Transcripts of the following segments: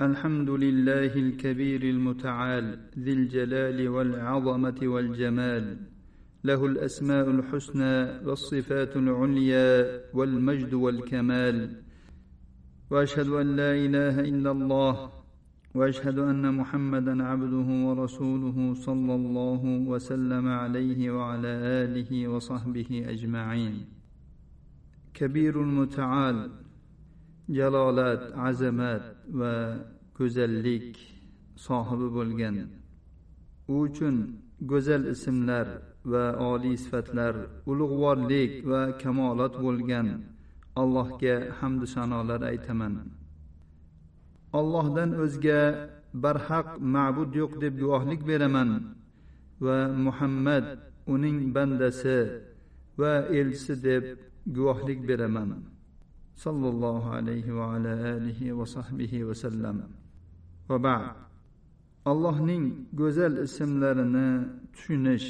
الحمد لله الكبير المتعال ذي الجلال والعظمة والجمال له الأسماء الحسنى والصفات العليا والمجد والكمال. وأشهد أن لا إله إلا الله وأشهد أن محمدا عبده ورسوله صلى الله وسلم عليه وعلى آله وصحبه أجمعين. كبير المتعال jalolat azamat va go'zallik sohibi bo'lgan. U uchun go'zal ismlar va oliy sifatlar ulug'vorlik va kamolot bo'lgan allohga hamdu sanolar aytaman. Allohdan o'zga barhaq ma'bud yo'q deb guvohlik beraman va muhammad uning bandasi va elchisi deb guvohlik beraman. Sollallohu alayhi va ala alihi va sahbihi vasallam va ba'd. Allohning go'zal ismlarini tushunish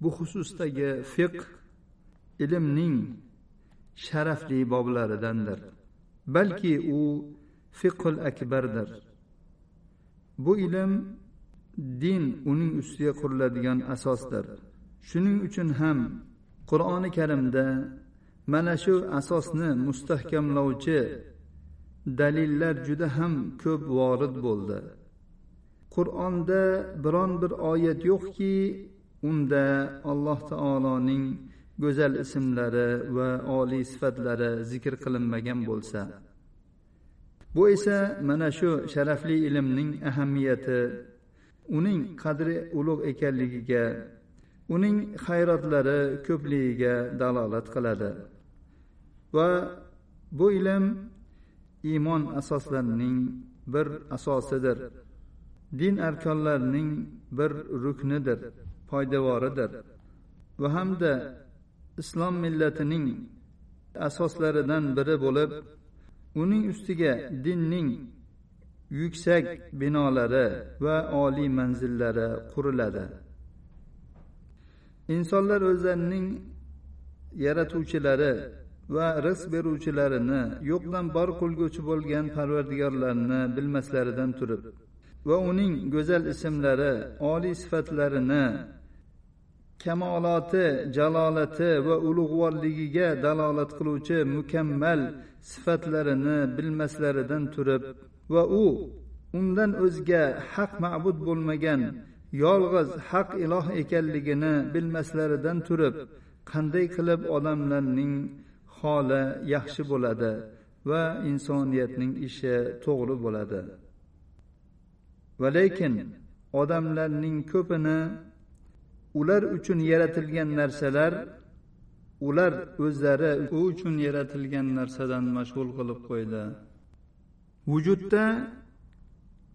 bu xususdagi fiqh ilmning sharafli boblaridandir. Balki u fiqul akbardir. Bu ilm din uning ustiga quriladigan asosdir. Shuning uchun ham qur'oni karimda mana shu asosni mustahkamlovchi dalillar juda ham ko'p vorid bo'ldi. Qur'onda biron bir oyat yo'qki unda alloh taoloning go'zal ismlari va oliy sifatlari zikr qilinmagan bo'lsa. Bu esa mana shu sharafli ilmning ahamiyati uning qadri ulug' ekanligiga uning hayratlari ko'pligiga dalolat qiladi. Va bu ilm iymon asoslarining bir asosidir. Din arkonlarining bir ruknidir poydevoridir. Va hamda islom millatining asoslaridan biri bo'lib uning ustiga dinning yuksak binolari va oliy manzillari quriladi. Insonlar o'zlarining yaratuvchilari va rizq beruvchilarini yo'qdan bor qilguvchi bo'lgan parvardigorlarini bilmaslaridan turib va uning go'zal ismlari oliy sifatlarini kamoloti jalolati va ulug'vorligiga dalolat qiluvchi mukammal sifatlarini bilmaslaridan turib va u undan o'zga haq ma'bud bo'lmagan yolg'iz haq iloh ekanligini bilmaslaridan turib qanday qilib odamlarning holi yaxshi bo'ladi va insoniyatning ishi to'g'ri bo'ladi. Va lekin odamlarning ko'pini ular uchun yaratilgan narsalar ular o'zlari u uchun yaratilgan narsadan mashg'ul qilib qo'ydi. Vujudda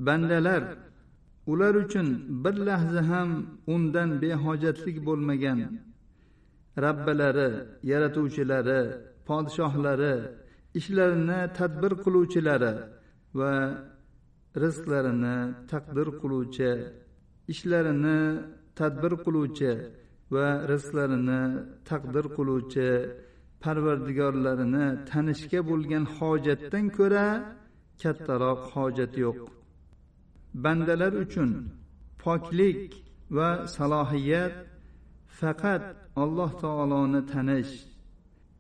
bandalar ular uchun bir lahza ham undan behojatlik bo'lmagan rabbalari yaratuvchilari podshohlari ishlarini tadbir qiluvchilari va rizqlarini taqdir qiluvchi ishlarini tadbir qiluvchi va rizqlarini taqdir qiluvchi parvardigorlarini tanishga bo'lgan hojatdan ko'ra kattaroq hojat yo'q. Bandalar uchun poklik va salohiyat faqat alloh taoloni tanish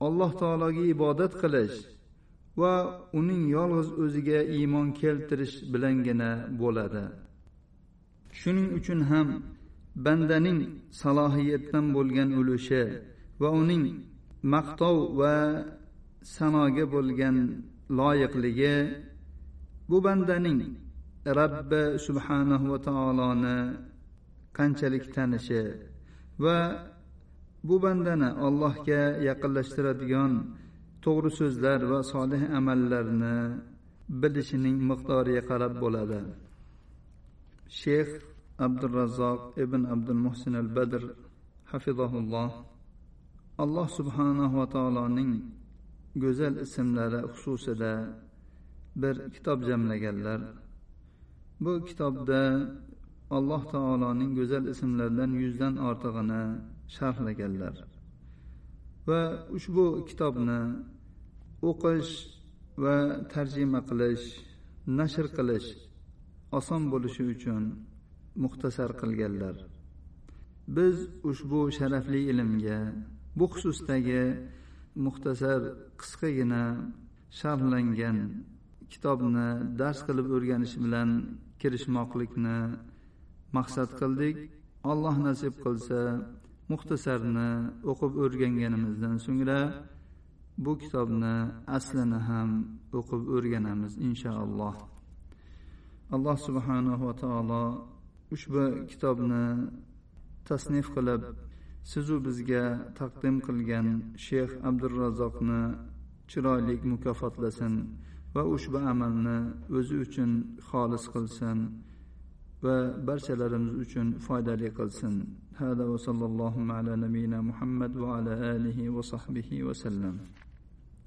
alloh taologa ibodat qilish va uning yolg'iz o'ziga iymon keltirish bilangina bo'ladi. Shuning uchun ham bandaning salohiyatdan bo'lgan ulushi va uning maqtov va sanoga bo'lgan loyiqligi bu bandaning rabbi subhanahu va taoloni qanchalik tanishi va bu bandani allohga yaqinlashtiradigan to'g'ri so'zlar va solih amallarni bilishining miqdoriga qarab bo'ladi. Sheyx abdurazzoq ibn abdul muhsin al badr hafizahulloh alloh subhanahu va taoloning go'zal ismlari xususida bir kitob jamlaganlar. Bu kitobda alloh taoloning go'zal ismlaridan yuzdan ortig'ini sharhlaganlar. Va ushbu kitobni o'qish va tarjima qilish nashr qilish oson bo'lishi uchun muxtasar qilganlar. Biz ushbu sharafli ilmga bu xususdagi muxtasar qisqagina sharhlangan kitobni dars qilib o'rganish bilan kirishmoqlikni maqsad qildik. Alloh nasib qilsa muxtasarni o'qib o'rganganimizdan so'ngra bu kitobni aslini ham o'qib o'rganamiz inshaalloh. Alloh subhanahu va taolo ushbu kitobni tasnif qilib sizu bizga taqdim qilgan shayx abdurazzoqni chiroyli mukofotlasin va ushbu amalni o'zi uchun xolis qilsin. va barchalarimiz uchun foydali qilsin. Hada va sallallohu ala nabiyina muhammad va ala alihi va sahbihi vasallam